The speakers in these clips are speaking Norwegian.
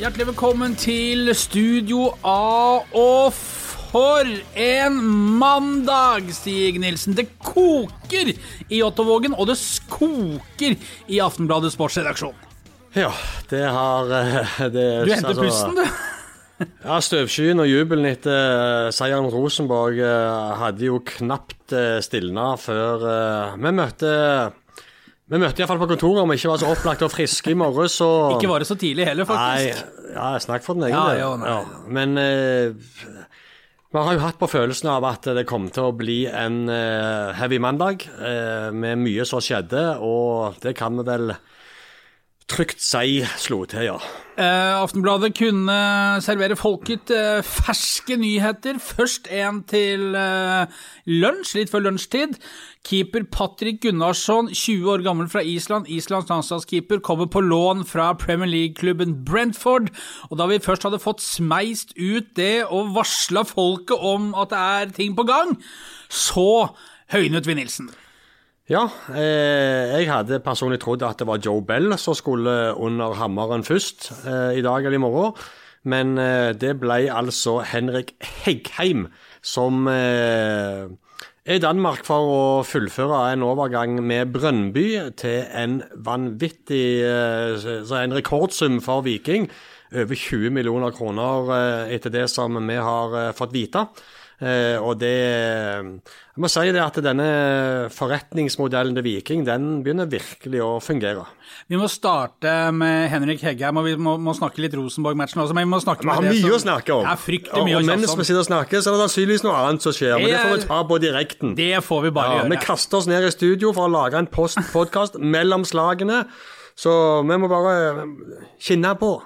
Hjertelig velkommen til Studio A. Og for en mandag, Stig Nilsen. Det koker i Ottovågen, og det koker i Aftenbladet sportsredaksjon. Ja, det har eh, det, Du henter altså, pusten, du. Ja, Støvskyen og jubelen etter eh, seieren mot Rosenborg eh, hadde jo knapt uh, stilna før vi møtte Vi møtte iallfall på kontoret om vi ikke var så opplagt og friske i morges, så Ikke var det så tidlig heller, faktisk. Nei, ja, snakk for den egen Ja, del. jo, nei. Men eh, vi har jo hatt på følelsen av at det kom til å bli en eh, heavy mandag eh, med mye som skjedde, og det kan vi vel trygt seg slo til, ja. Eh, Aftenbladet kunne servere folket eh, ferske nyheter. Først en til eh, lunsj, litt før lunsjtid. Keeper Patrick Gunnarsson, 20 år gammel fra Island, Islands landslagskeeper, kommer på lån fra Premier League-klubben Brentford. Og da vi først hadde fått smeist ut det og varsla folket om at det er ting på gang, så høynet vi Nilsen. Ja, eh, jeg hadde personlig trodd at det var Joe Bell som skulle under hammeren først eh, i dag eller i morgen. Men eh, det ble altså Henrik Heggheim som eh, er i Danmark for å fullføre en overgang med Brønnby til en vanvittig eh, En rekordsum for Viking. Over 20 millioner kroner eh, etter det som vi har fått vite. Eh, og det Jeg må si det at denne forretningsmodellen til Viking, den begynner virkelig å fungere. Vi må starte med Henrik Heggheim, og vi må, må snakke litt Rosenborg-matchen også. Men vi må snakke Vi har mye som- å snakke om. Det er fryktelig og, mye og å mens vi sitter og snakker, så er det sannsynligvis noe annet som skjer. Men Det det får vi ta på direkten. Det får vi bare Ja, vi kaster oss ned i studio for å lage en podkast mellom slagene. Så vi må bare kinne på.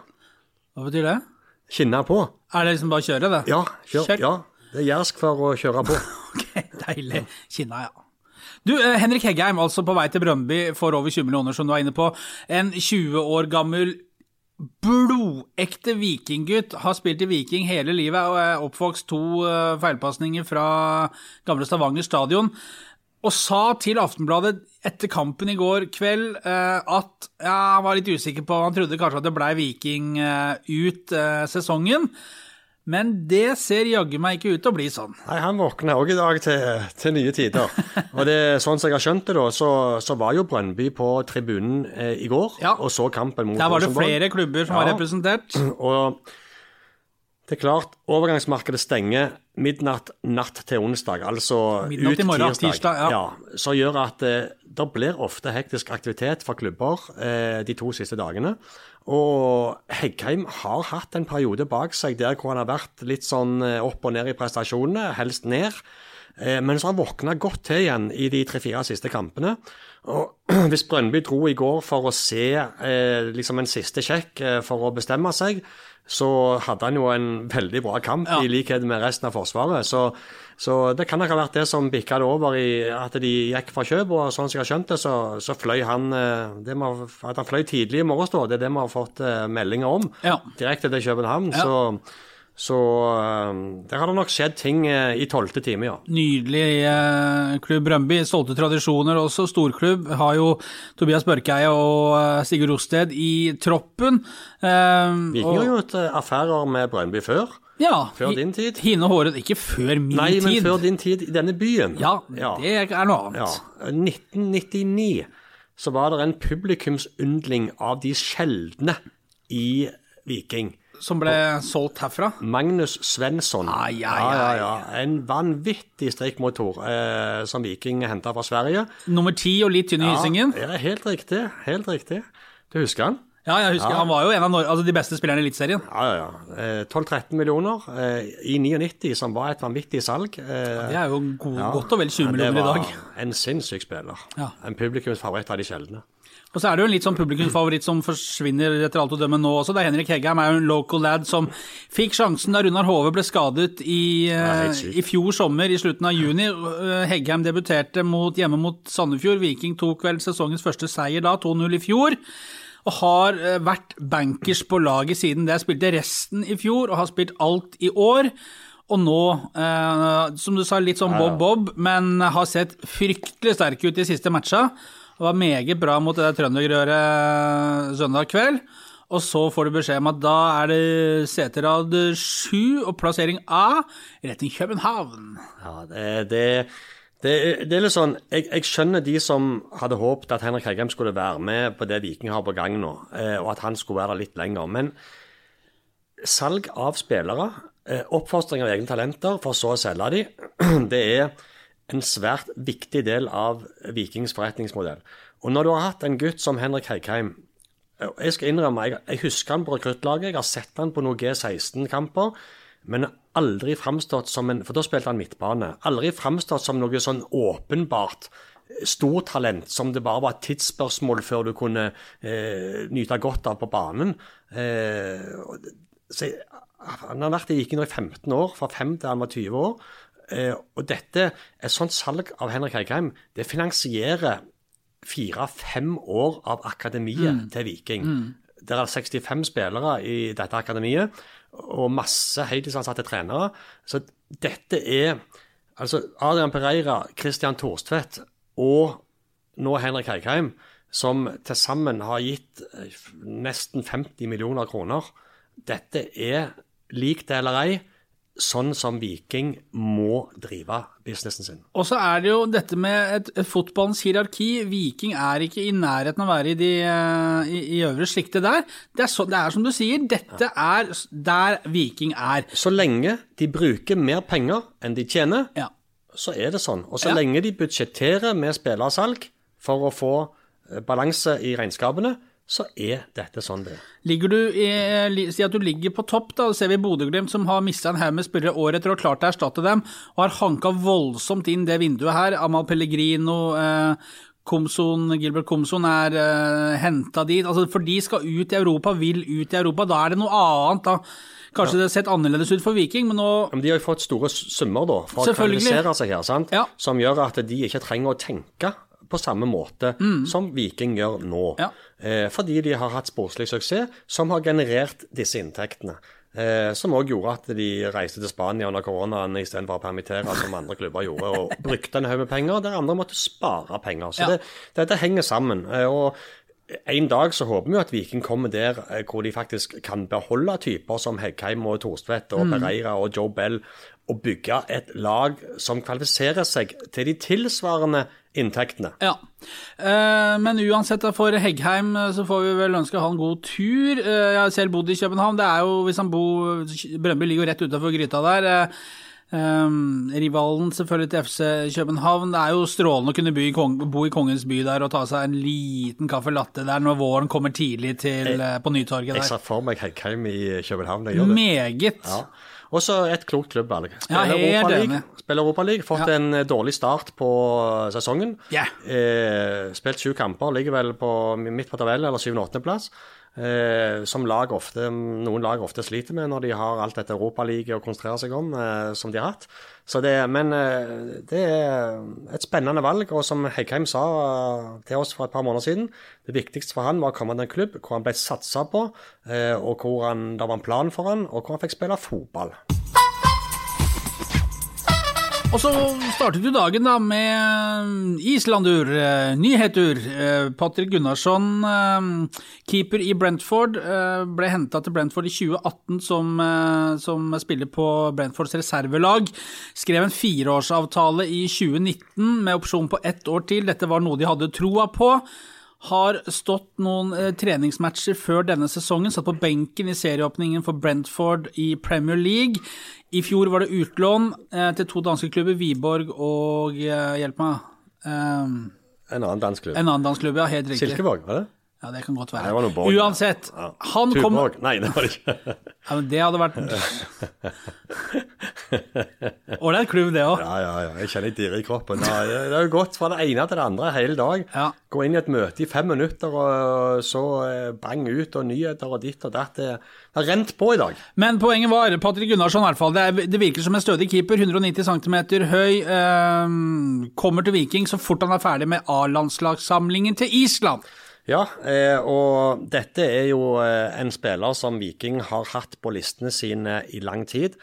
Hva betyr det? Kinne på. Er det liksom bare å kjøre, det? Ja, kjør. Kjør. Ja, det er jærsk for å kjøre på. Ok, Deilig. Kinna, ja. Du, eh, Henrik Heggheim, altså på vei til Brøndby for over 20 millioner, som du var inne på. En 20 år gammel blodekte vikinggutt. Har spilt i Viking hele livet og er oppvokst to eh, feilpasninger fra gamle Stavanger stadion. Og sa til Aftenbladet etter kampen i går kveld eh, at ja, han var litt usikker på Han trodde kanskje at det blei Viking ut sesongen. Men det ser jaggu meg ikke ut til å bli sånn. Nei, Han våkner òg i dag til, til nye tider. Og det, sånn som jeg har skjønt det, da, så, så var jo Brønnby på tribunen eh, i går Ja. og så kampen mot Der var det Rosenborg. flere klubber som var representert. Og det er klart, overgangsmarkedet stenger midnatt natt til onsdag, altså Midnatt ut i morgen, tirsdag. tirsdag, ja. så gjør at eh, det blir ofte hektisk aktivitet for klubber eh, de to siste dagene. Og Heggheim har hatt en periode bak seg der hvor han har vært litt sånn eh, opp og ned i prestasjonene, helst ned. Eh, Men så har han våkna godt til igjen i de tre-fire siste kampene. Og Hvis Brønnby dro i går for å se eh, liksom en siste sjekk eh, for å bestemme seg, så hadde han jo en veldig bra kamp, Ja. i likhet med resten av Forsvaret. Så, så det kan nok ha vært det som bikka det over i at de gikk fra kjøp, og sånn som jeg har skjønt det, så, så fløy han eh, det må, At han fløy tidlig i morges, det er det vi har fått eh, meldinger om. Ja. Direkte til København. Ja. Så, så eh, der har det nok skjedd ting eh, i tolvte time, ja. Nydelig eh, klubb Brøndby. Stolte tradisjoner også. Storklubb. Har jo Tobias Børkeie og eh, Sigurd Rosted i troppen. Eh, Viking har gjort eh, affærer med Brøndby før. ja, Før din tid. Hine håret Ikke før min Nei, men tid. før din tid i denne byen. Ja, det er noe annet. Ja. 1999 så var det en publikumsyndling av de sjeldne i Viking. Som ble solgt herfra. Magnus Svensson. Ai, ai, ja, ja, ai. ja. En vanvittig strikkmotor eh, som Viking henta fra Sverige. Nummer ti og litt tynn i hysingen? Ja, helt riktig. Helt riktig. Du husker han? Ja, jeg husker Han var jo en av altså, de beste spillerne i Eliteserien. Ja, ja, ja. Eh, 12-13 millioner eh, i 99, som var et vanvittig salg. Eh, Det er jo god, ja. godt og vel 20 Ja, millioner i Det dag. var en sinnssyk spiller. Ja. En publikumsfavoritt av de sjeldne. Og så er det jo en litt sånn publikumsfavoritt som forsvinner etter alt å dømme nå også. Det er Henrik Heggheim er jo en local lad som fikk sjansen da Runar Hove ble skadet i, eh, i fjor sommer, i slutten av juni. Eh, Heggheim debuterte mot, hjemme mot Sandefjord. Viking tok vel sesongens første seier da, 2-0 i fjor. Og har eh, vært bankers på laget siden det. Spilte resten i fjor og har spilt alt i år. Og nå, eh, som du sa, litt sånn bob-bob, men har sett fryktelig sterk ut de siste matcha. Og var meget bra mot det der trønderrøret søndag kveld. Og så får du beskjed om at da er det seterad sju og plassering A, retning København. Ja, det, det, det, det er litt sånn jeg, jeg, skjønner de som hadde håpet at Henrik Heggem skulle være med på det Viking har på gang nå, eh, og at han skulle være der litt lenger. Men salg av spillere, eh, oppfostring av egne talenter for så å selge de, det er en svært viktig del av Vikings forretningsmodell. Og når du har hatt en gutt som Henrik Heikheim Jeg skal innrømme, jeg, jeg husker han på rekruttlaget, jeg har sett han på noen G16-kamper, men aldri framstått som en For da spilte han midtbane. Aldri framstått som noe sånn åpenbart stortalent som det bare var et tidsspørsmål før du kunne eh, nyte godt av på banen. Eh, så, han har vært i Viking nå i 15 år, fra 5 til han var 20 år. Eh, og dette, et sånt salg av Henrik Heikheim, det finansierer fire-fem år av akademiet mm. til Viking. Mm. Der er 65 spillere i dette akademiet, og masse heltidsansatte trenere. Så dette er altså Adrian Pereira, Christian Thorstvedt og nå Henrik Heikheim, som til sammen har gitt eh, nesten 50 millioner kroner. Dette er, lik det eller ei, sånn som Viking må drive businessen sin. Og så er det jo dette med et, et fotballens hierarki. Viking er ikke i nærheten av å være i, de, eh, i, i øvre sjiktet der. Det er, så, det er, som du sier, dette er der Viking er. Så lenge de bruker mer penger enn de tjener, ja. så er det sånn. Og så ja. lenge de budsjetterer med spillersalg for å få eh, balanse i regnskapene, så er dette sånn det er. Ligger du i, Si at du ligger på topp, da. ser vi Bodø-Glimt som har mista en haug med spillere år etter ha klart å erstatte dem, og har hanka voldsomt inn det vinduet her. Amal Pellegrino, eh, Komson, Gilbert Komson er eh, henta dit. Altså, for de skal ut i Europa, vil ut i Europa. Da er det noe annet, da. Kanskje ja. det har sett annerledes ut for Viking, men nå men De har jo fått store summer da, for å kvalifisere seg her, sant? Ja. som gjør at de ikke trenger å tenke på samme måte mm. som Viking gjør nå. Ja. Eh, fordi de har hatt sportslig suksess som har generert disse inntektene. Eh, som òg gjorde at de reiste til Spania under koronaen istedenfor å permittere, som andre klubber gjorde, og brukte en haug med penger, der andre måtte spare penger. Så ja. det, dette henger sammen. Eh, og en dag så håper vi at Viking kommer der eh, hvor de faktisk kan beholde typer som Heggheim og Thorstvedt og mm. Pereira og Joe Bell, og bygge et lag som kvalifiserer seg til de tilsvarende inntektene. Ja, eh, men uansett for Heggheim eh, så får vi vel ønske han god tur. Eh, jeg har selv bodd i København. Det er jo, hvis han bor Brøndby ligger jo rett utafor gryta der. Rivalen selvfølgelig til FC København. Det er jo strålende å kunne bo i, kongens by der og ta seg en liten caffè latte der når våren kommer tidlig til, på Nytorget der. Jeg ser for meg Heggheim i København. Jeg gjør det. Meget. Ja. Også et klokt klubbvalg. Spiller ja, Europaligaen. Europa Fått ja. en eh, dårlig start på eh, sesongen. Yeah. Eh, spilt sju kamper, ligger vel på midt på tabellen, eller syvende-åttendeplass. Eh, som lag ofte, noen lag ofte sliter med når de har alt dette Europaligaen å konsentrere seg om, eh, som de har hatt. Det, men eh, det er et spennende valg, og som Heggheim sa eh, til oss for et par måneder siden, det viktigste for han var å komme til en klubb hvor han ble satsa på, eh, og hvor han, det var en plan for han, og hvor han fikk spille fotball. Og så startet du dagen da med Islandur, nyhetur. nyheter. Eh, Patrick Gunnarsson, eh, keeper i Brentford, ble henta til Brentford i 2018 som, som, spiller på Brentfords reservelag. Skrev en fireårsavtale i 2019 med opsjon på ett år til. Dette var noe de hadde troa på har stått noen eh, treningsmatcher før denne sesongen. Satt på benken i serieåpningen for Brentford i Premier League. I fjor var det utlån eh, til to danske klubber, Wiborg og eh, Hjelp meg. Um, en annen dansk klubb. En annen dansk klubb, ja, helt riktig. Silkeborg, var det? Ja, det kan godt være. Uansett, ja. han kom Nei, det var det ikke. ja, men det hadde vært Ålreit klubb, det òg. Ja, ja, ja. Jeg kjenner dirr i kroppen. Det har jo gått fra det ene til det andre hele dag. Ja. Gå inn i et møte i fem minutter, og så eh, bang ut, og nyheter og ditt og datt. Det har rent på i dag. Men poenget var, Patrick Gunnarsson i hvert fall, det, det, virker som en stødig keeper. 190 cm høy. Eh, kommer til Viking så fort han er ferdig med A-landslagssamlingen til Island. Ja, eh, og dette er jo eh, en spiller som Viking har hatt på listene sine i lang tid.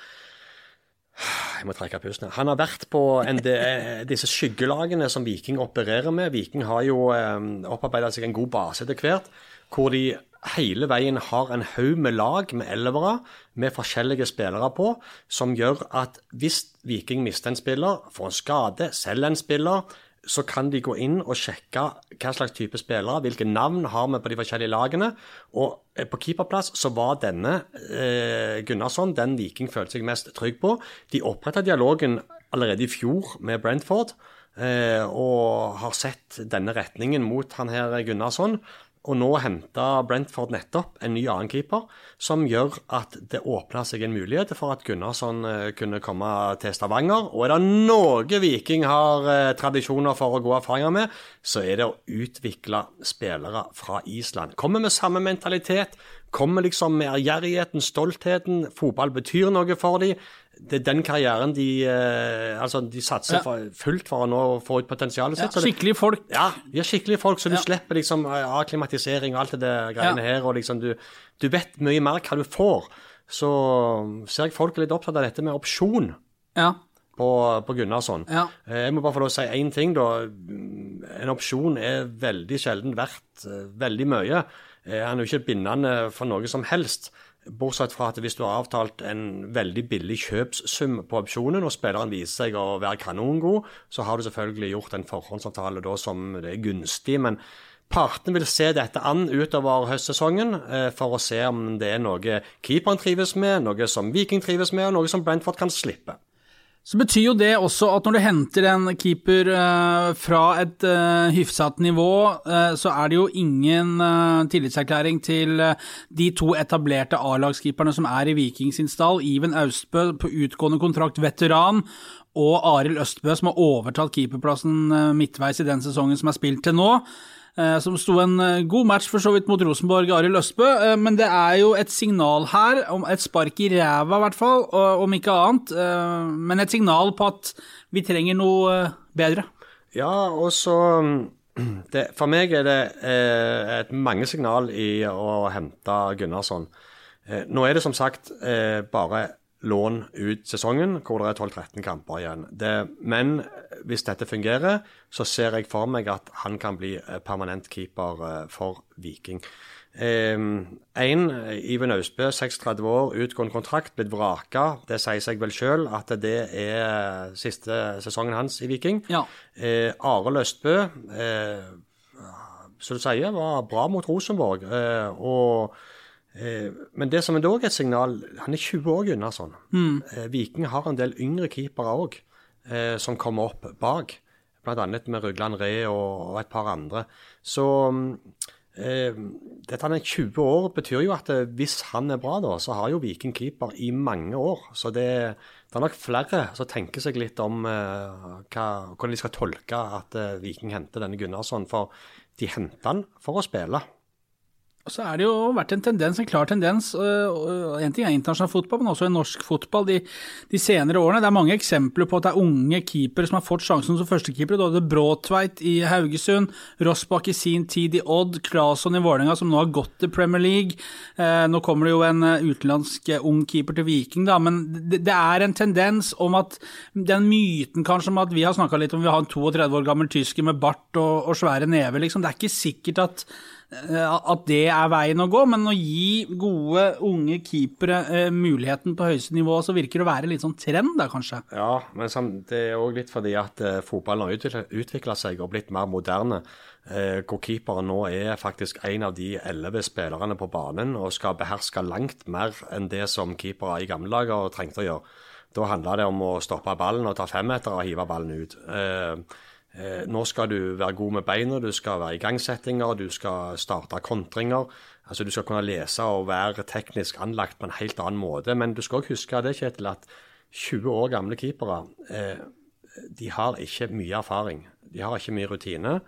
Jeg må trekke pusten. Han har vært på en de, disse skyggelagene som Viking opererer med. Viking har jo eh, opparbeida seg en god base etter hvert, hvor de hele veien har en haug med lag med elvere med forskjellige spillere på, som gjør at hvis Viking mister en spiller, får en skade, selger en spiller, så kan de gå inn og sjekke hva slags type spillere, hvilke navn har vi på de forskjellige lagene. Og eh, på keeperplass så var denne eh, Gunnarsson den Viking følte seg mest trygg på. De oppretta dialogen allerede i fjor med Brentford. Eh, og har sett denne retningen mot han her Gunnarsson. Og nå henta Brentford nettopp en ny annen keeper, som gjør at det åpna seg en mulighet for at Gunnarsson eh, kunne komme til Stavanger. Og er det noe Viking har eh, tradisjoner for å gå erfaringer med, så er det å utvikle spillere fra Island. Kommer med samme mentalitet, kommer liksom med ærgjerrigheten, stoltheten. Fotball betyr noe for dem det er den karrieren de eh, Altså, de satser ja. for, fullt for å nå få ut potensialet sitt. Ja, skikkelige folk. Ja, de er skikkelige folk, så du ja. slipper liksom akklimatisering og alt det der greiene her. Og liksom du, du, vet mye mer hva du får. Så ser jeg folk er litt opptatt av dette med opsjon. Ja. På, på Gunnarsson. Eh, jeg må bare få lov å si én ting, da. En opsjon er veldig sjelden verdt veldig mye. Han er jo ikke bindende for noe som helst. Bortsett fra at hvis du har avtalt en veldig billig kjøpssum på opsjonen, og spilleren viser seg å være kanongod, så har du selvfølgelig gjort en forhåndsavtale da som det er gunstig. Men partene vil se dette an utover høstsesongen eh, for å se om det er noe keeperen trives med, noe som Viking trives med, og noe som Brentford kan slippe. Så betyr jo det også at når du henter en keeper uh, fra et uh, hyfsat nivå, uh, så er det jo ingen tillitserklæring til de to etablerte A-lagskeeperne som er i Viking sin stall. Iven Austbø på utgående kontrakt, veteran, og Arild Østbø som har overtatt keeperplassen midtveis i den sesongen som er spilt til nå. Eh, som sto en eh, god match for så vidt mot Rosenborg, Arild Østbø. Eh, men det er jo et signal her, et spark i ræva i hvert fall, om ikke annet. Men et signal på at vi trenger noe bedre. Ja, og så For meg er det et mange signal i å hente Gunnarsson. Nå er det som sagt bare lån ut sesongen, hvor det er 12-13 kamper igjen. Det, men hvis dette fungerer, så ser jeg for meg at han kan bli eh, permanent keeper eh, for Viking. Én, eh, Iven Austbø, 36 år, utgående kontrakt, blitt vraka. Det sier seg vel sjøl at det er siste sesongen hans i Viking. Ja. Eh, Arild Østbø, eh, som du sier, var bra mot Rosenborg. Eh, og Eh, men det som er dog et signal Han er 20 år, Gunnarsson. Mm. Eh, Viking har en del yngre keepere òg, eh, som kommer opp bak. Bl.a. med Rugland Re og, og, et par andre. Så eh, dette han er 20 år betyr jo at hvis han er bra, da, så har jo Viking keeper i mange år. Så det, det er nok flere som tenker seg litt om eh, hva, hvordan de skal tolke at eh, Viking henter denne Gunnarsson. For de henter han for å spille. Og så er det jo vært en tendens, en klar tendens, en ting er internasjonal fotball, men også i norsk fotball de, de, senere årene. Det er mange eksempler på at det er unge keepere som har fått sjansen som førstekeepere. Du hadde Bråtveit i Haugesund, Rossbakk i sin tid i Odd, Claesson i Vålerenga som nå har gått til Premier League. Eh, nå kommer det jo en eh, utenlandsk eh, ung keeper til Viking, da, men det, det er en tendens om at den myten kanskje om at vi har snakka litt om vi har en 32 år gammel tysker med bart og, og svære never, liksom. Det er ikke sikkert at at det er veien å gå, men å gi gode, unge keepere eh, muligheten på høyeste nivå, så virker det å være litt sånn trend der, kanskje? Ja, men det er òg litt fordi at eh, fotballen har utvikla seg og blitt mer moderne. Eh, hvor keeperen nå er faktisk en av de elleve spillerne på banen og skal beherske langt mer enn det som keepere i gamle dager trengte å gjøre. Da handla det om å stoppe ballen og ta femmeter og hive ballen ut. Eh, Eh, nå skal du være god med beina, du skal være igangsettinger, du skal starte kontringer. Altså Du skal kunne lese og være teknisk anlagt på en helt annen måte. Men du skal òg huske det, Kjetil, at 20 år gamle keepere eh, de har ikke mye erfaring. De har ikke mye rutine.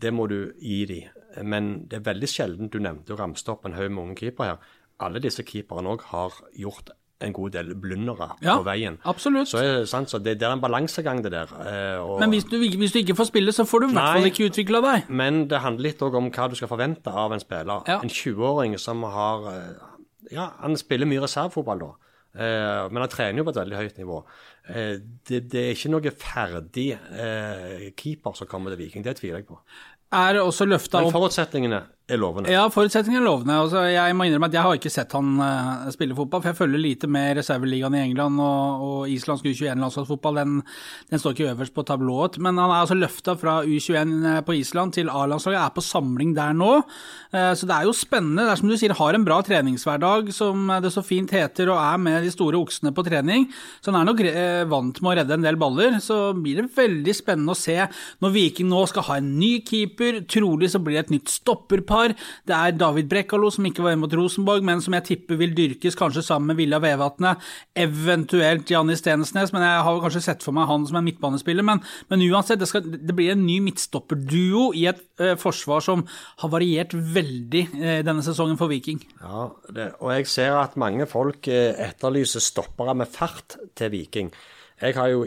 Det må du gi dem. Men det er veldig sjelden du nevnte og ramste opp en haug med unge keepere her. Alle disse keeperne òg har gjort en god del blundere ja, på veien. Absolutt. Så, sant, så det, det, er en balansegang, det der. Eh, og, men hvis du, hvis du, ikke får spille, så får du i hvert fall ikke utvikla deg. Men det handler litt òg om hva du skal forvente av en spiller. Ja. En 20-åring som har eh, Ja, han spiller mye reservefotball da. Eh, men han trener jo på et veldig høyt nivå. Eh, det, det, er ikke noe ferdig eh, keeper som kommer til Viking, det tviler jeg på. Er også løfta opp Men forutsetningene er lovende. Ja, forutsetningene er lovende. Altså, jeg må innrømme at jeg har ikke sett han uh, spille fotball, for jeg følger lite med reserveligaen i England og, og islandsk U21-landslagsfotball. Den, den, står ikke øverst på tablået. Men han er altså løfta fra U21 eh, på Island til A-landslaget, er på samling der nå. Uh, så det er jo spennende. Det er som du sier, har en bra treningshverdag, som det så fint heter, og er med de store oksene på trening. Så han er nok vant med å redde en del baller. Så blir det veldig spennende å se når Viking nå skal ha en ny keeper. Trolig så blir det et nytt stopperpar har. Det er David Brekkalo, som ikke var hjemme mot Rosenborg, men som jeg tipper vil dyrkes kanskje sammen med Villa Vevatnet, eventuelt Janni Stensnes, men jeg har kanskje sett for meg han som er midtbanespiller. Men, men uansett, det, skal, det, blir en ny midtstopperduo i et eh, forsvar som har variert veldig eh, denne sesongen for Viking. Ja, det, og jeg ser at mange folk eh, etterlyser stoppere med fart til Viking. Jeg har jo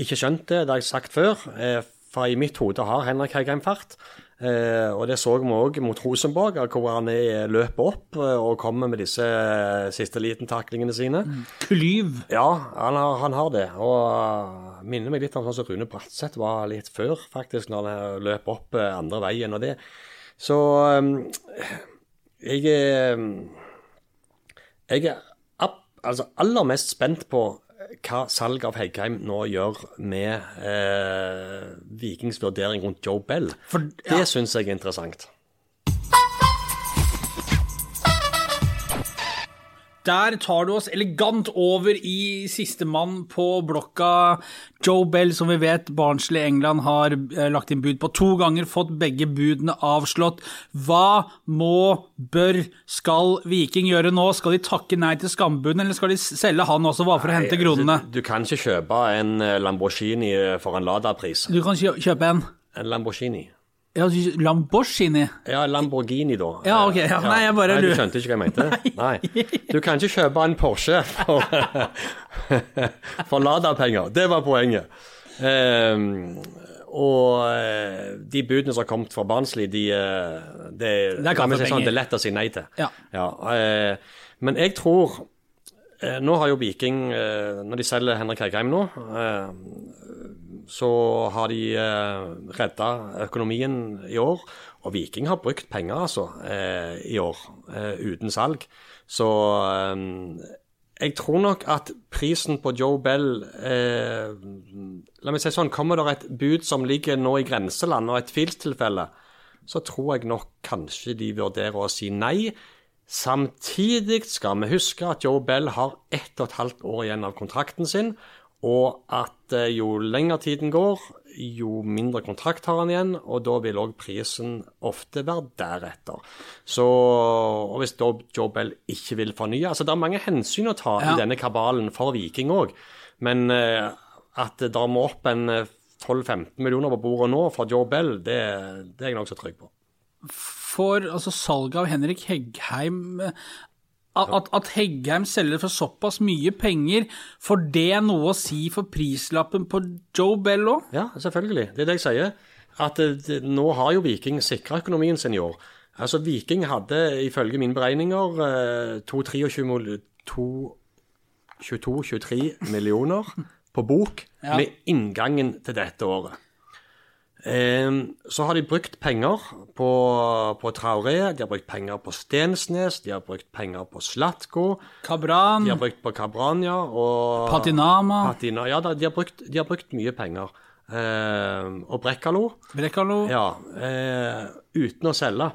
ikke skjønt det, det har jeg sagt før. For i mitt hode har Henrik Heigheim fart. Eh, og det så vi òg mot Rosenborg, hvor han er, løper opp eh, og kommer med disse eh, siste liten-taklingene sine. Mm. Klyv. Ja, han har, han har, det. Og uh, minner meg litt om sånn som Rune Bratseth var litt før, faktisk, når han løp opp andre veien og det. Så jeg er Jeg er altså aller mest spent på hva salget av Heggheim nå gjør med eh, Vikings vurdering rundt Joe Bell. For, ja. Det syns jeg er interessant. Der tar du oss elegant over i sistemann på blokka. Joe Bell, som vi vet Barnsley England har eh, lagt inn bud på to ganger, fått begge budene avslått. Hva må, bør, skal Viking gjøre nå? Skal de takke nei til skambuden, eller skal de selge han også bare for å hente kronene? Du, du, kan ikke kjøpe en eh, Lamborghini for en Lada-pris. Du kan kjøpe en? En Lamborghini. Ja, Lamborghini? Ja, Lamborghini, da. Ja, ok. Ja, nei, jeg bare Nei, Du skjønte ikke hva jeg mente? Nei. Du kan ikke kjøpe en Porsche for, for Lada-penger. Det var poenget. Um, og eh, de budene som har kommet fra Barnsley, de, de, det, er si sånn, det er lett å si nei til. Ja. ja uh, men jeg tror Nå har jo Viking, uh, når de selger Henrik Heikheim nå så har de eh, redda økonomien i år. Og Viking har brukt penger altså eh, i år, eh, uten salg. Så eh, jeg tror nok at prisen på Joe Bell eh, La meg si sånn, kommer det et bud som ligger nå i grenseland, og et tvilstilfelle, så tror jeg nok kanskje de vurderer å si nei. Samtidig skal vi huske at Joe Bell har ett og et halvt år igjen av kontrakten sin, og at eh, jo lengre tiden går, jo mindre kontrakt har han igjen, og da vil òg prisen ofte være deretter. Så, og Hvis da Joe Bell ikke vil fornye altså Det er mange hensyn å ta ja. i denne kabalen for Viking òg, men eh, at det må opp en 12-15 eh, millioner på bordet nå for Joe Bell, det, det er jeg nokså trygg på. For altså, salget av Henrik Heggheim at, at, Heggheim selger for såpass mye penger, får det noe å si for prislappen på Joe Bell òg? Ja, selvfølgelig. Det er det jeg sier. At det, nå har jo Viking sikra økonomien sin i år. Altså, Viking hadde ifølge mine beregninger 22-23 millioner på bok ja. med inngangen til dette året. Ehm, så har de brukt penger på, på Traoré, de har brukt penger på Stensnes, de har brukt penger på Slatko. Kabran. De har brukt på Kabran, ja. Og Patinama. Patina, ja, de har, brukt, de har brukt mye penger. Eh, og Brekkalo. Brekkalo. Ja, eh, uten å selge.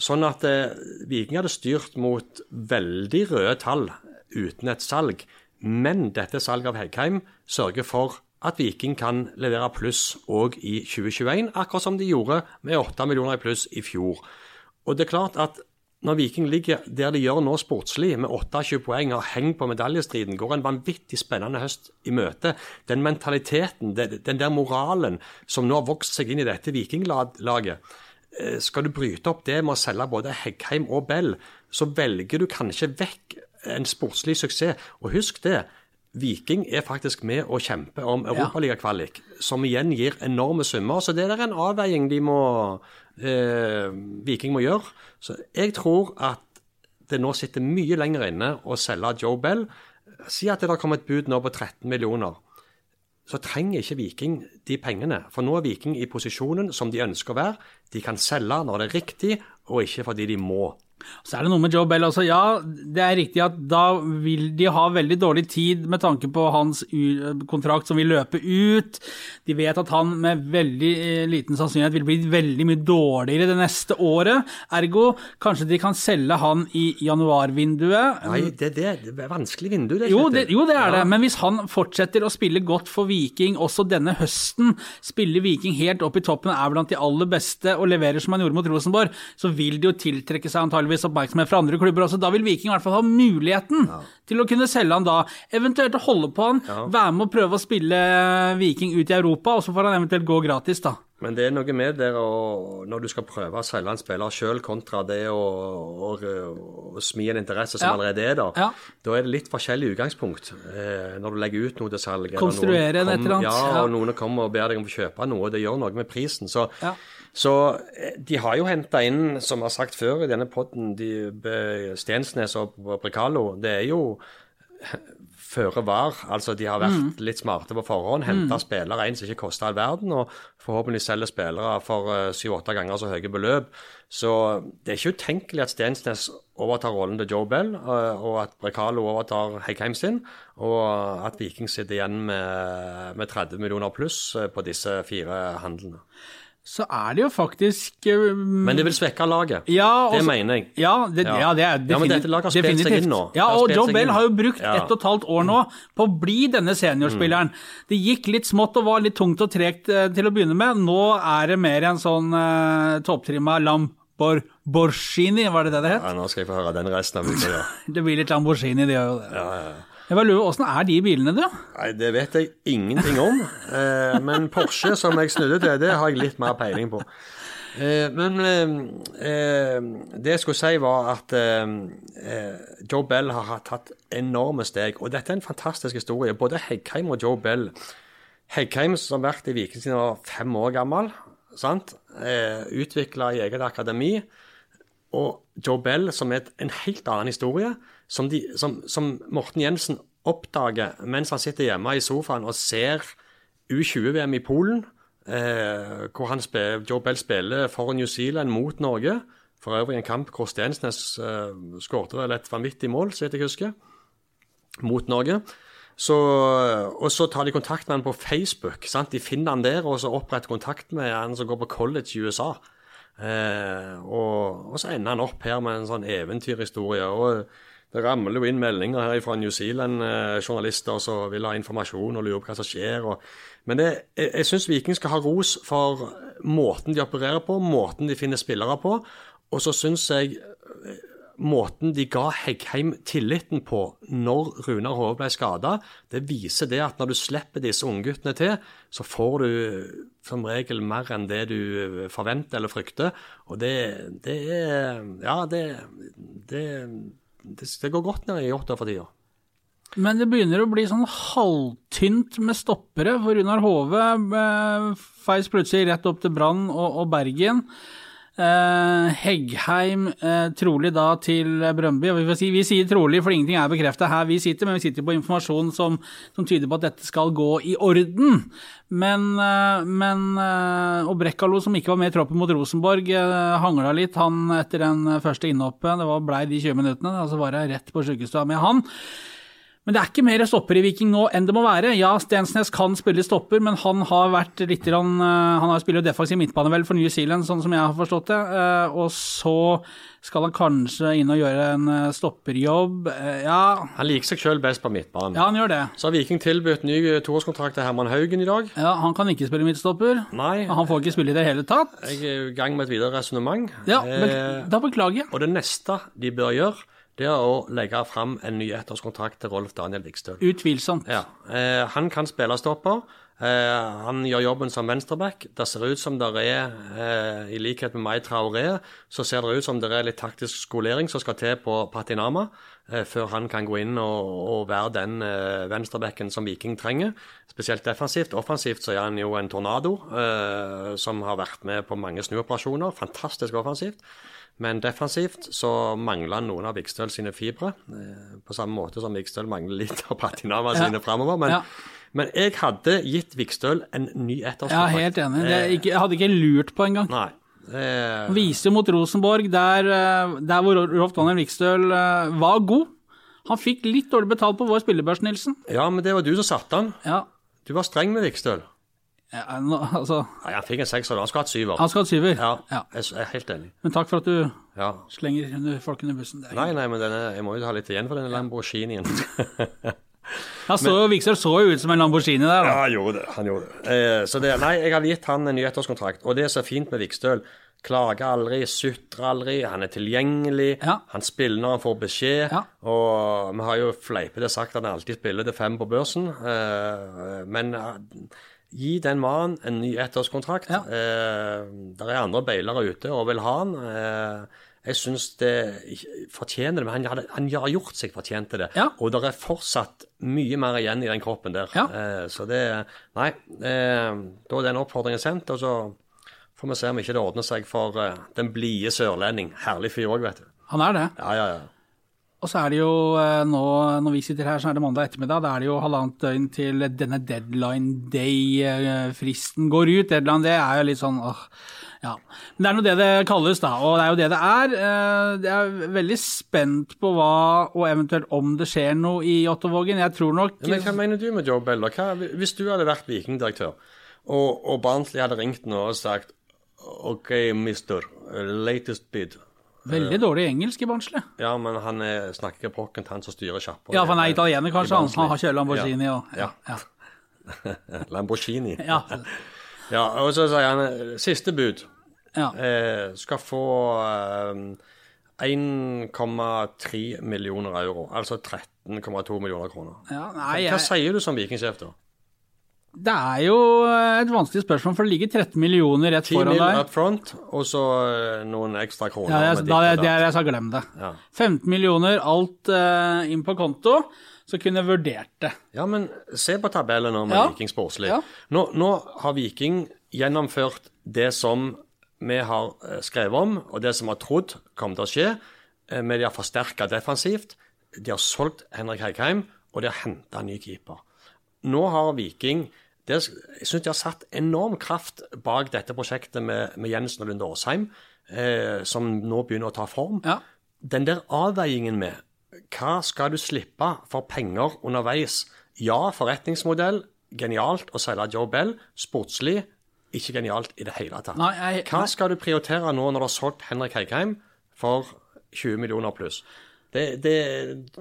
Sånn at eh, Viking hadde styrt mot veldig røde tall uten et salg. Men dette salget av Heggheim sørger for at Viking kan levere pluss òg i 2021, akkurat som de gjorde med 8 millioner i pluss i fjor. Og det er klart at når Viking ligger der de gjør nå sportslig, med 28 poeng og henger på medaljestriden, går en vanvittig spennende høst i møte. Den mentaliteten, den der moralen som nå har vokst seg inn i dette Vikinglaget. Eh, skal du bryte opp det med å selge både Heggheim og Bell, så velger du kanskje vekk en sportslig suksess. Og husk det, Viking er faktisk med å kjempe om europaligakvalik, ja. som igjen gir enorme summer. Så det er en avveiing de må, eh, Viking må gjøre. Så jeg tror at det nå sitter mye lenger inne å selge Joe Bell. Si at det har kommet et bud nå på 13 millioner. Så trenger ikke Viking de pengene. For nå er Viking i posisjonen som de ønsker å være. De kan selge når det er riktig, og ikke fordi de må. Så er det noe med Joe Bell også. Ja, det er riktig at da vil de ha veldig dårlig tid med tanke på hans kontrakt som vil løpe ut. De vet at han med veldig eh, liten sannsynlighet vil bli veldig mye dårligere det neste året. Ergo kanskje de kan selge han i januarvinduet. Nei, det, det, det er vanskelig vindu, det. Jo det, jo, det er det. Men hvis han fortsetter å spille godt for Viking også denne høsten, spiller Viking helt opp i toppen, er blant de aller beste og leverer som han gjorde mot Rosenborg, så vil det jo tiltrekke seg antageligvis oppmerksomhet fra andre klubber også. Da vil Viking i hvert fall ha muligheten til å kunne selge han da. Eventuelt holde på han, være med å prøve å spille Viking ut i Europa, og så får han eventuelt gå gratis, da. Men det er noe med det å, når du skal prøve å selge en spiller sjøl, kontra det å, å, å smi en interesse som Ja. allerede er der. Ja. Da er det litt forskjellig utgangspunkt eh, når du legger ut noe til salg. Konstruere noen et eller annet, Ja, ja. og noen kommer og ber deg om å kjøpe noe. og Det gjør noe med prisen. Så, Ja. Så eh, de har jo henta inn, som jeg har sagt før i denne podden, de, Stensnes og Brekalo. Det er jo føre var. Altså, de har vært litt smarte på forhånd. Henta spillere inn som ikke koster all verden, og forhåpentlig selger spillere for syv-åtte ganger så høye beløp. Så det er ikke utenkelig at Stensnes overtar rollen til Joe Bell, eh, og at Brekalo overtar Heggheim sin, og at Viking sitter igjen med, med 30 millioner pluss eh, på disse fire handlene. Så er det jo faktisk um, Men det vil svekke laget. Ja, det mener jeg. Ja, det, ja. Ja. det er Ja, men dette laget har spilt seg inn nå. Ja, og Joe Bell har jo brukt Ja. ett og et halvt år nå på å bli denne seniorspilleren. Mm. Det gikk litt smått og var litt tungt og tregt eh, til å begynne med. Nå er det mer en sånn uh, topptrimma Lamborghini, var det det det het? Ja, nå skal jeg få høre den resten av uka. Ja. Det blir litt Lamborghini, det gjør jo det. Ja, ja, ja. Jeg lurer, Åssen er de bilene, du? Nei, det vet jeg ingenting om. Eh, men Porsche, som jeg snudde til, det har jeg litt mer peiling på. Eh, men eh, eh, det jeg skulle si, var at eh, eh, Joe Bell har tatt enorme steg. Og dette er en fantastisk historie. Både Heggheim og Joe Bell. Heggheim, som har vært i Viking siden han var fem år gammel, sant? Eh, utvikla i eget akademi. Og Joe Bell, som er en helt annen historie, som, de, som, som Morten Jensen oppdager mens han sitter hjemme i sofaen og ser U20-VM i Polen, eh, hvor spiller, Joe Bell spiller for New Zealand mot Norge. For øvrig en kamp hvor Stensnes eh, skårte vel et vanvittig mål, så vidt jeg husker, mot Norge. Så, og så tar de kontakt med han på Facebook. Sant? De finner han der, og så oppretter kontakt med han som går på college i USA. Eh, og, og så ender han opp her med en sånn eventyrhistorie. og det ramler jo inn meldinger her fra New Zealand-journalister som vil ha informasjon og lurer på hva som skjer. Og, men det, jeg, jeg syns Viking skal ha ros for måten de opererer på, måten de finner spillere på. Og så syns jeg eh, måten de ga Heggheim tilliten på når Runar Hove ble skada, det viser det at når du slipper disse ungguttene til, så får du som regel mer enn det du forventer eller frykter. Og det, det er Ja, det, det, det, går godt ned i åtta for tida. Men det begynner å bli sånn halvtynt med stoppere, for Runar Hove eh, feis plutselig rett opp til Brann og, og Bergen. Eh, Heggheim eh, trolig da til Brøndby. Vi, si, vi sier trolig, for ingenting er bekreftet her vi sitter, men vi sitter på informasjon som, som tyder på at dette skal gå i orden. Men, eh, men eh, Og Brekkalo, som ikke var med i troppen mot Rosenborg, eh, hangla litt han etter den første innhoppet. Det var blei de 20 minuttene, og så var det rett på sjukestua med han. Men det er ikke mer stopper i Viking nå enn det må være. Ja, Stensnes kan spille stopper, men han har vært litt grann, eh, Han har spiller defensiv midtbane vel for New Zealand, sånn som jeg har forstått det. Eh, Og så skal han kanskje inn og gjøre en eh, stopperjobb. Ja, Han liker seg sjøl best på midtbanen. ja, han gjør det. Så har Viking tilbudt ny toårskontrakt til Herman Haugen i dag. Ja, Han kan ikke spille midtstopper. Nei, Han får ikke spille i det hele tatt. jeg er i gang med et videre resonnement. Ja, Da beklager jeg. og det neste de bør gjøre, det er å legge fram en ny ettårskontrakt til Rolf Daniel Vikstøl. Utvilsomt. Ja, eh, Han kan spille stopper. Eh, han gjør jobben som venstreback. Det ser ut som det er, eh, i likhet med Mai Traoré, så ser det ut som det er litt taktisk skolering som skal til på Patinama, før han kan gå inn og, og være den eh, venstrebacken som Viking trenger. Spesielt defensivt. Offensivt så er han jo en tornado, eh, som har vært med på mange snuoperasjoner. Fantastisk offensivt. Men defensivt så mangler han noen av Vikstøl sine fibre. Eh, på samme måte som Vikstøl mangler litt av Patinama Ja. sine framover. Men, Ja. men jeg hadde gitt Vikstøl en ny Jeg er helt enig. Det er jeg hadde ikke lurt på engang. Nei. Eh, Han viser jo mot Rosenborg, der, eh, der hvor Rolf Daniel Vikstøl eh, var god. Han fikk litt dårlig betalt på vår spillebørs, Nilsen. ja, men det var du som satte han. Ja, Du var streng med Vikstøl. ja nå, altså Nei, han fikk en sekser, han skulle hatt syver. Han skal ha syver. Ja, Ja. jeg er helt enig. Men takk for at du Ja. slenger folk under bussen. Det er- Nei, nei, men denne, jeg må jo ha litt igjen for denne Lamborghinien. Ja, så, så jo ut som en Lamborghini der, da. Ja, han gjorde det. han gjorde det. Eh, så det, Nei, jeg hadde gitt han en ny ettårskontrakt. Og det som er fint med Vikstøl, klager aldri, sutrer aldri, han er tilgjengelig, Ja. han spiller når han får beskjed. Ja. Og vi har jo fleipete sagt at han alltid spiller til fem på børsen. Eh, men eh, gi den mannen en ny ettårskontrakt. Ja. Eh, det er andre beilere ute og vil ha han. Eh, jeg syns det fortjener det, men han, han har gjort seg fortjent til det. Ja. Og det er fortsatt mye mer igjen i den kroppen der. Ja. Eh, så det Nei, eh, da er den oppfordringen sendt, og så får vi se om ikke det ordner seg for eh, den blide sørlending. Herlig fyr òg, vet du. Han er det. Ja, ja, ja. Og så er det jo eh, nå, når vi sitter her, så er det mandag ettermiddag. Da er det jo halvannet døgn til denne deadline day-fristen går ut. Deadline day er jo litt sånn åh, ja. Men det er nå det det kalles, da. Og det er jo det det er. Eh, Jeg er veldig spent på hva, og eventuelt om det skjer noe i Jåttåvågen. Jeg tror nok Men hva mener du med Joe Beller? Hva, hvis du hadde vært vikingdirektør, og, og Barnsley hadde ringt nå og sagt OK, mister, latest bid. Veldig dårlig engelsk i Barnsley. Ja, men han er, snakker ikke pokkent, han som styrer sjappa. Ja, for han er italiener, kanskje. I Han, har ikke Lamborghini og Ja. ja. Lamborghini. Ja. Ja, og så sier han siste bud. ja. eh, skal få eh, 1,3 millioner euro, altså 13,2 millioner kroner. ja nei, Hva jeg, sier du som vikingsjef, da? Det er jo et vanskelig spørsmål, for det ligger 13 millioner rett 10 foran mill. deg. up front, og så eh, noen ekstra kroner. Ja, jeg, med da, det er jeg sa glem det. Ja. 15 millioner, alt uh, inn på konto, så kunne jeg vurdert det. ja, men se på tabellen nå med Ja. Viking Sportslig. Ja. Nå, nå har Viking gjennomført det som vi har eh, skrevet om, og det som vi har trodd kom til å skje. med Men de har forsterka defensivt. De har solgt Henrik Heikheim, og de har henta ny keeper. Nå har Viking det, Jeg syns de har satt enorm kraft bak dette prosjektet med, med Jensen og Lunde Aasheim, eh, som nå begynner å ta form. Ja. Den der avveiingen med hva skal du slippe for penger underveis? Ja, forretningsmodell, genialt å selge Joe Bell. Sportslig, ikke genialt i det hele tatt. Nei, jeg, Hva skal du prioritere nå når du har solgt Henrik Heikheim for 20 millioner pluss? Det, det,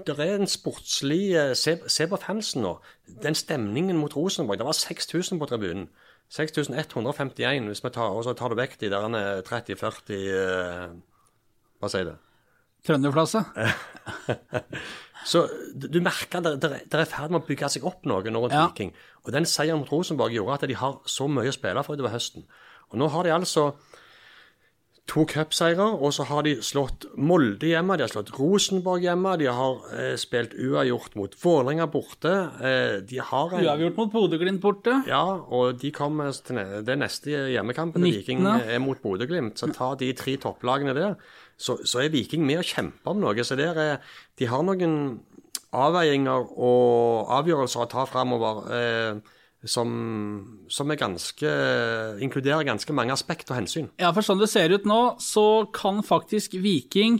det er en sportslig eh, se, se på fansen nå. Den stemningen mot Rosenborg. Det var 6000 på tribunen. 6151 hvis vi tar, og så tar du vekk de der eh, 30-40 eh, Hva sier du? Trønderflasse. Så du merker det, det, det er i ferd med å bygge seg opp noe nå rundt Ja. Viking. Og den seieren mot Rosenborg gjorde at de har så mye å spille for utover høsten. Og nå har de altså to cupseiere, og så har de slått Molde hjemme, de har slått Rosenborg hjemme, de har eh, spilt uavgjort mot Vålerenga borte. Eh, de har en, Uavgjort mot Bodø-Glimt borte. Ja, og de kommer til den neste hjemmekampen til Viking er mot Bodø-Glimt. Så ta de tre topplagene der, så, så er Viking med å kjempe om noe. Så der er, de har noen avveininger og avgjørelser å ta framover eh, som, som ganske inkluderer ganske mange aspekt og hensyn. Ja, for sånn det ser ut nå, så kan faktisk Viking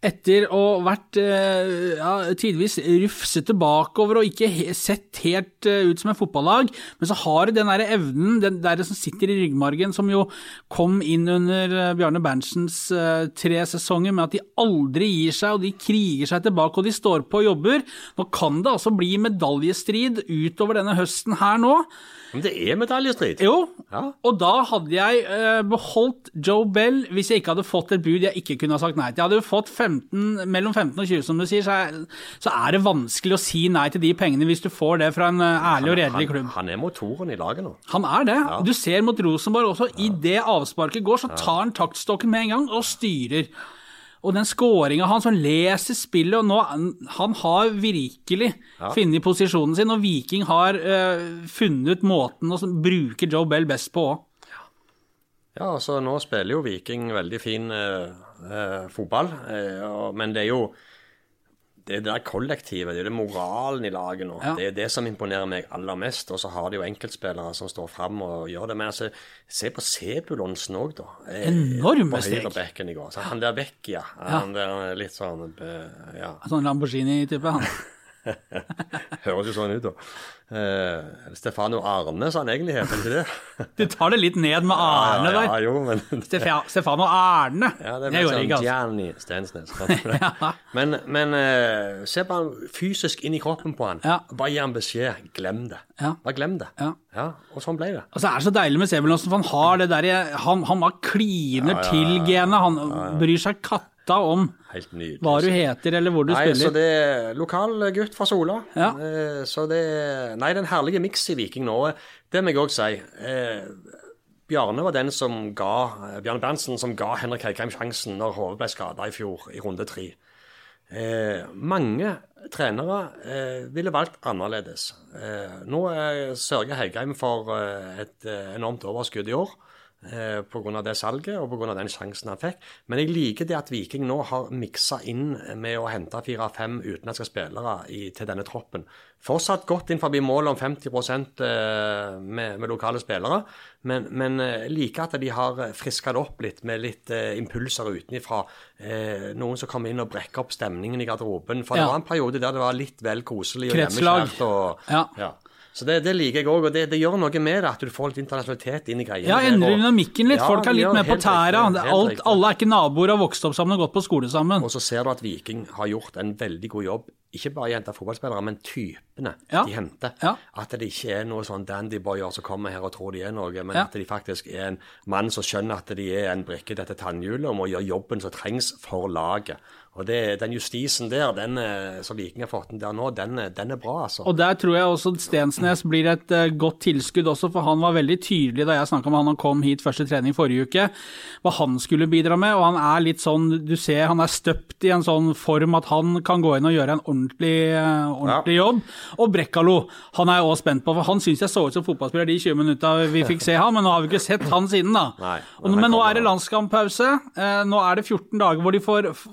etter å ha vært eh, ja, tidvis rufsete bakover og ikke sett helt eh, ut som et fotballag, men så har de den der evnen, den der som sitter i ryggmargen, som jo kom inn under eh, Bjarne Berntsens tre sesonger, med at de aldri gir seg, og de kriger seg tilbake, og de står på og jobber. Nå kan det altså bli medaljestrid utover denne høsten her nå. Men det er medaljestrid. Jo, Ja. og da hadde jeg eh, beholdt Joe Bell hvis jeg ikke hadde fått et bud jeg ikke kunne ha sagt nei til. Jeg hadde jo fått 15, mellom 15 og 20, som du sier, så er, så er det vanskelig å si nei til de pengene hvis du får det fra en eh, ærlig og redelig klubb. han er motoren i laget nå. Han er det. Du ser mot Rosenborg også. I det avsparket går, så tar han taktstokken med en gang og styrer. Og den skåringa hans, han leser spillet, og nå Han har virkelig funnet posisjonen sin, og Viking har uh, funnet måten å bruke Joe Bell best på òg. Ja, altså nå spiller jo Viking veldig fin uh, uh, fotball, men det er jo det er det der kollektivet, det er det moralen i laget nå. Ja. Det er det som imponerer meg aller mest. Og så har de jo enkeltspillere som står fram og gjør det. Men altså, se på Sebulonsen òg, da. Eh, Enorme På steg. høyrebekken i går. Så han der Vecchia, han der litt sånn eh, Ja, Sånn Lamborghini-type. han. høres jo sånn ut, da. Eh, Stefano Arne, sa han egentlig het, ikke det? Du tar det litt ned med Arne ja, ja, jo, men Stefano Arne. Ja, det det blir sånn ikke, altså. Gianni Stensnes. Men, men eh, se bare fysisk inn i kroppen på han. Ja. Bare gi han beskjed. Glem det. Ja. Bare glem det. Ja. Og sånn ble det. Altså, det er så deilig med Sebulonsen, for han har det der Han, han bare kliner Ja, ja, ja, til genet. Han bryr seg katta om Helt nydelig. hva du heter eller hvor du Nei, så det er lokal gutt fra Sola. Ja. Eh, så det Nei, er en herlig miks i Viking nå. Det må jeg òg si. Eh, Bjarne var den som ga eh, Bjarne Berntsen som ga Henrik Heikheim sjansen når Hove ble skada i fjor, i runde tre. Eh, mange trenere eh, ville valgt annerledes. Eh, nå sørger Heikheim for et enormt overskudd i år. Eh, Pga. det salget og pga. den sjansen han fikk. Men jeg liker det at Viking nå har miksa inn med å hente fire-fem utenlandske spillere i, til denne troppen. Fortsatt godt inn forbi målet om 50 eh, med, med lokale spillere, men, men eh, liker at de har friska det opp litt med litt eh, impulser utenfra. Eh, noen som kommer inn og brekker opp stemningen i garderoben. For Ja. det var en periode der det var litt vel koselig og hjemmekjært. Og, Ja. Så det, det liker jeg òg, og det, det gjør noe med det at du får litt internasjonalitet inn i greiene. Ja, endrer dynamikken litt. Ja, Folk er litt mer med på tæra. Alt, alle er ikke naboer og har vokst opp sammen og gått på skole sammen. Og så ser du at Viking har gjort en veldig god jobb, ikke bare i å hente fotballspillere, men typene Ja. de henter. At det ikke er noen sånn dandyboyer som kommer her og tror de er noe, men at de faktisk er en mann som skjønner at de er en brikke i dette tannhjulet og må gjøre jobben som trengs for laget. Og det, den justisen der, den eh, som Viking har fått den der nå, den, er- den er bra, altså. Og der tror jeg også Stensnes blir et eh, godt tilskudd også, for han var veldig tydelig da jeg snakka med han han kom hit første trening forrige uke, hva han skulle bidra med. Og han er litt sånn, du ser han er støpt i en sånn form at han kan gå inn og gjøre en ordentlig, eh, ordentlig jobb. Og Brekkalo, han er jeg også spent på, for han syns jeg så ut som fotballspiller de 20 minutta vi fikk se han, men nå har vi ikke sett han siden, da. Nei, men og, men nå er det landskamppause. Eh, nå er det 14 dager hvor de får f-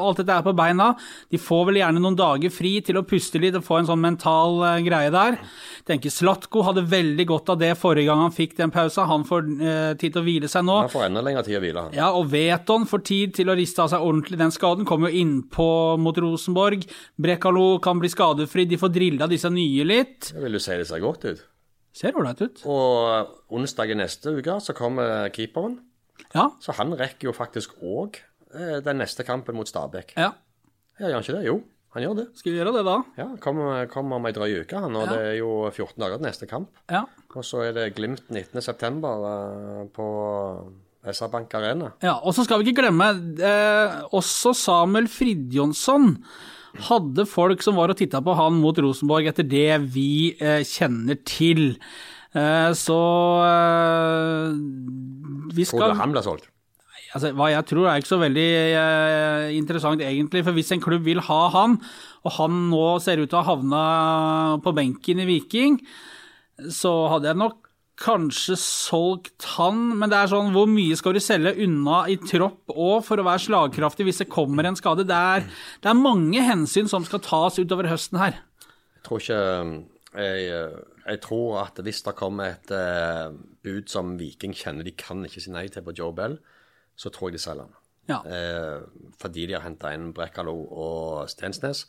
stabla alt dette er på beina. De får vel gjerne noen dager fri til å puste litt og få en sånn mental uh, greie der. Jeg tenker Slatko hadde veldig godt av det forrige gang han fikk den pausa. Han får uh, tid til å hvile seg nå. Han får enda lengre tid å hvile, han. Ja, og Veton får tid til å riste av seg ordentlig den skaden. Kommer jo innpå mot Rosenborg. Brekalo kan bli skadefri. De får drilla disse nye litt. Det vil du si det ser godt ut. Ser ålreit ut. Og onsdag i neste uke så kommer keeperen. Ja. Så han rekker jo faktisk òg den neste kampen mot Stabæk. ja. Ja, gjør han ikke det? Jo, han gjør det. Skal vi gjøre det da? Ja, Kommer kom om ei drøy uke, han. Og Ja. det er jo 14 dager til neste kamp. Ja. Og så er det Glimt 19.9. Uh, på SR-Bank Arena. Ja, og så skal vi ikke glemme, eh, også Samuel Fridjonsson hadde folk som var og titta på han mot Rosenborg, etter det vi eh, kjenner til. Eh, så eh, vi Tror skal du han ble solgt? Altså, Hva jeg tror er ikke så veldig eh, interessant, egentlig. For hvis en klubb vil ha han, og han nå ser ut til å ha havna på benken i Viking, så hadde jeg nok kanskje solgt han. Men det er sånn, hvor mye skal du selge unna i tropp òg for å være slagkraftig hvis det kommer en skade? Det er, det er mange hensyn som skal tas utover høsten her. Jeg tror ikke jeg, jeg tror at hvis det kommer et uh, bud som Viking kjenner de kan ikke si nei til på Joe Bell, så tror jeg de selger den. Ja. Eh, fordi de har henta inn Brekkalo og Stensnes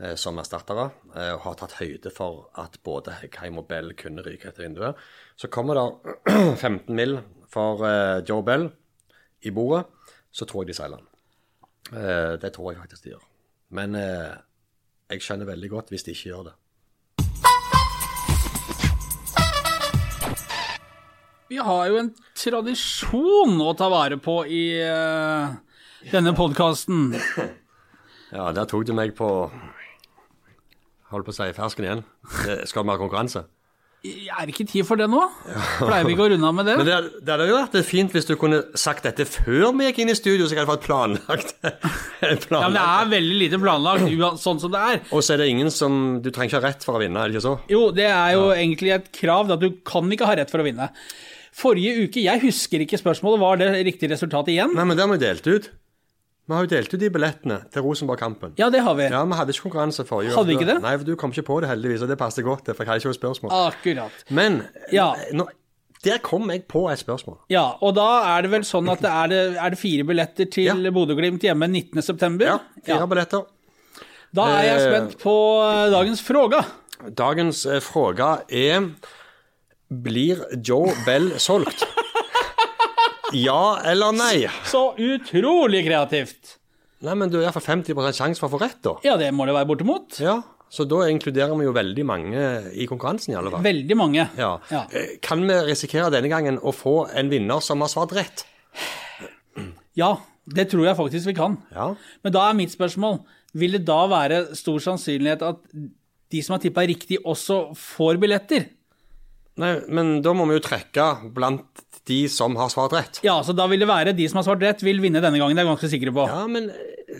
eh, som erstattere, eh, og har tatt høyde for at både Heggheim og Bell kunne ryke etter vinduet. Så kommer det 15 mill. for eh, Joe Bell i bordet, så tror jeg de selger den. Eh, det tror jeg faktisk de gjør. Men eh, jeg skjønner veldig godt hvis de ikke gjør det. Vi har jo en tradisjon å ta vare på i, uh, denne podkasten. Ja, der tok du meg på Holdt på å si fersken igjen. Skal vi ha konkurranse? Er det ikke tid for det nå? Pleier vi ikke å runde av med det? Men det, det hadde jo vært fint hvis du kunne sagt dette før vi gikk inn i studio, så jeg hadde fått planlagt. planlagt. Ja, men Det er veldig lite planlagt, sånn som det er. Og så er det ingen som Du trenger ikke ha rett for å vinne, er det ikke så? Jo, det er jo egentlig et krav at du kan ikke ha rett for å vinne. Forrige uke, jeg husker ikke spørsmålet, var det riktig resultat igjen? Nei, men det har vi delt ut. Vi har jo delt ut de billettene til Rosenborg-kampen. Ja, det har vi. Ja, vi hadde ikke konkurranse forrige Hadde vi ikke det? Nei, for du kom ikke på det heldigvis, og det passer godt, for jeg hadde ikke noe spørsmål. Akkurat. Men Ja. nå, der kom jeg på et spørsmål. Ja, og da er det vel sånn at det er, det, er det fire billetter til Ja. Bodø-Glimt hjemme 19.9.? Ja, fire billetter. Da er jeg Eh, spent på eh, dagens fråga. Dagens eh, fråga er Blir Joe Bell solgt? ja eller nei? Så utrolig kreativt. Nei, men du har iallfall 50 sjanse for å få rett, da. Ja, det må det være bortimot. Ja, Så da inkluderer vi jo veldig mange i konkurransen, i alle fall. Veldig mange. Ja. Ja. Eh, Kan vi risikere denne gangen å få en vinner som har svart rett? Ja, det tror jeg faktisk vi kan. Ja. Men da er mitt spørsmål, vil det da være stor sannsynlighet at de som har tippa riktig, også får billetter? Nei, men da må vi jo trekke blant de som har svart rett. Ja, så da vil det være de som har svart rett, vil vinne denne gangen. Det er jeg ganske sikker på. Ja, men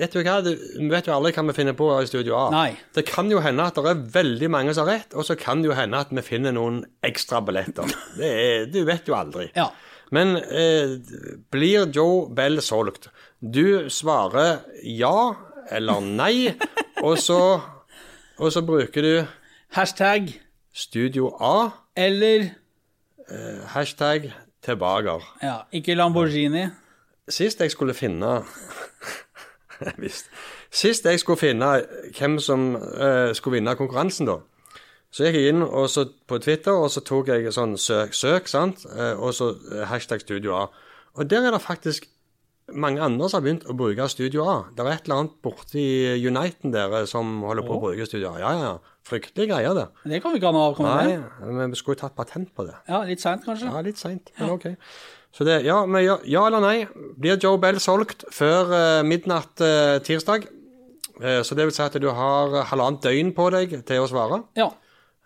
vet du hva? Du, vet jo aldri hva vi finner på i Studio A. Nei. Det kan jo hende at det er veldig mange som har rett, og så kan det jo hende at vi finner noen ekstra billetter. Det er, du vet jo aldri. Ja. Men eh, blir Joe Bell solgt? Du svarer ja eller nei, og så, og så bruker du Hashtag Studio A, eller hashtag tilbake. ja, ikke Lamborghini. Sist jeg skulle finne. Sist jeg skulle finne hvem som eh, skulle vinne konkurransen, da, så gikk jeg inn så på Twitter og så tok jeg sånn søk, søk sant? Eh, og så eh, hashtag Studio A. Og der er det faktisk mange andre som har begynt å bruke Studio A. Det er et eller annet borti Uniten der eh, som holder på å bruke Studio A. Ja, ja, ja. Fryktelige greier, det. Det kan vi ikke ha noe Nei, med. men vi skulle tatt patent på det. Ja, litt seint, kanskje. Ja, litt seint, men ok. Så det, ja, men ja, ja eller nei. Blir Joe Bell solgt før uh, midnatt uh, tirsdag? Uh, så det vil si at du har halvannet døgn på deg til å svare. Ja.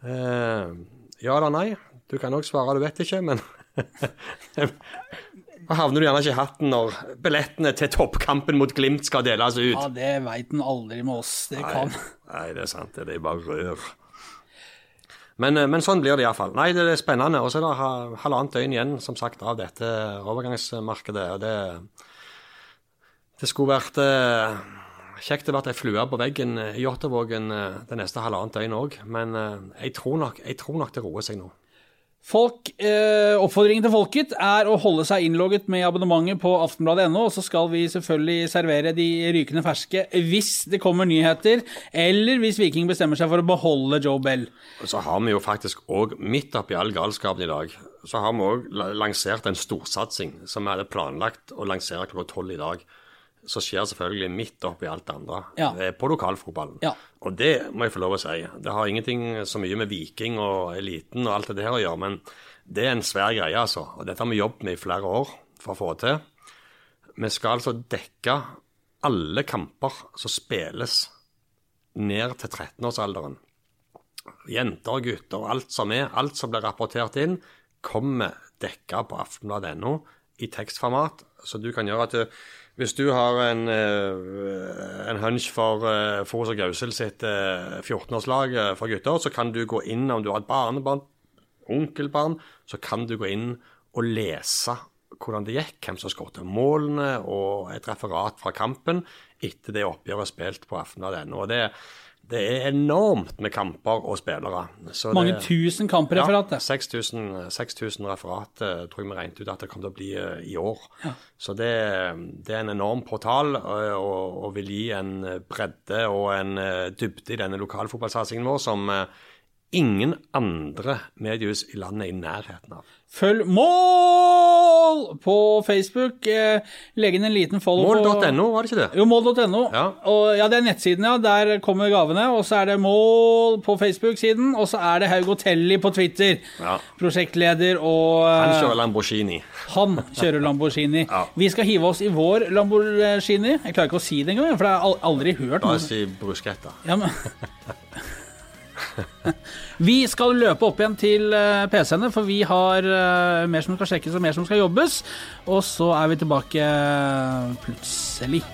Ja eller nei? Du kan òg svare du vet ikke, men Da havner du gjerne ikke i hatten når billettene til toppkampen mot Glimt skal deles ut. ja, det veit en aldri med oss. Det kan Nei, det er sant. Det er bare rør. Men, eh, men sånn blir det iallfall. Nei, det er spennende. Og så er det ha- halvannet døgn igjen, som sagt, av dette overgangsmarkedet. Og det, det skulle vært eh, kjekt å vært ei flue på veggen i Jåttåvågen eh, det neste halvannet døgn òg. Men eh, jeg, tror nok, jeg tror nok det roer seg nå. Folk, eh, Oppfordringen til folket er å holde seg innlogget med abonnementet på aftenbladet.no, og så skal vi selvfølgelig servere de rykende ferske hvis det kommer nyheter, eller hvis Viking bestemmer seg for å beholde Joe Bell. Og så har vi jo faktisk òg, midt oppi all galskapen i dag, så har vi òg lansert en storsatsing som vi hadde planlagt å lansere klokka tolv i dag. Så skjer selvfølgelig midt oppi alt det andre Ja. eh, på lokalfotballen. Ja. Og det må jeg få lov å si. Det har ingenting så mye med Viking og eliten og alt det her å gjøre, men det er en svær greie, altså. Og dette har vi jobbet med i flere år for å få til. Vi skal altså dekke alle kamper som spilles ned til 13-årsalderen jenter og gutter og alt som er, alt som blir rapportert inn, kommer dekka på aftenbladet.no i tekstformat. Så du kan gjøre at du, hvis du har en, eh, en hunch for uh, og Gausel sitt eh, 14-årslag eh, for gutter, så kan du gå inn om du har et barnebarn, onkelbarn, så kan du gå inn og lese hvordan det gikk, hvem som skåret målene, og et referat fra kampen etter det oppgjøret spilt på. Og det, det er enormt med kamper og spillere. Så Mange det, tusen kampreferat. ja, det. 6000 6000 referat eh, tror jeg vi regnet ut at det kommer til å bli eh, i år. Så det, det er en enorm portal eh, og, og vil gi en bredde og en eh, dybde i denne lokalfotballsatsingen vår som ingen andre mediehus i landet i nærheten av. Følg Mål på Facebook. Eh, Legg inn en liten follow Mål.no, var det ikke det? Jo, mål.no. Ja. Ja, det er nettsiden, ja. Der kommer gavene. Og så er det Mål på Facebook-siden, og så er det Haug Hotelli på Twitter. Ja. Prosjektleder og eh, Han kjører Lamborghini. Han kjører Lamborghini. Ja. Vi skal hive oss i vår Lamborghini. Jeg klarer ikke å si det engang, for jeg har jeg aldri hørt Bare si bruschetta. Ja, men... Vi skal løpe opp igjen til eh, PC-ene, for vi har eh, mer som skal sjekkes og mer som skal jobbes. Og så er vi tilbake eh, plutselig.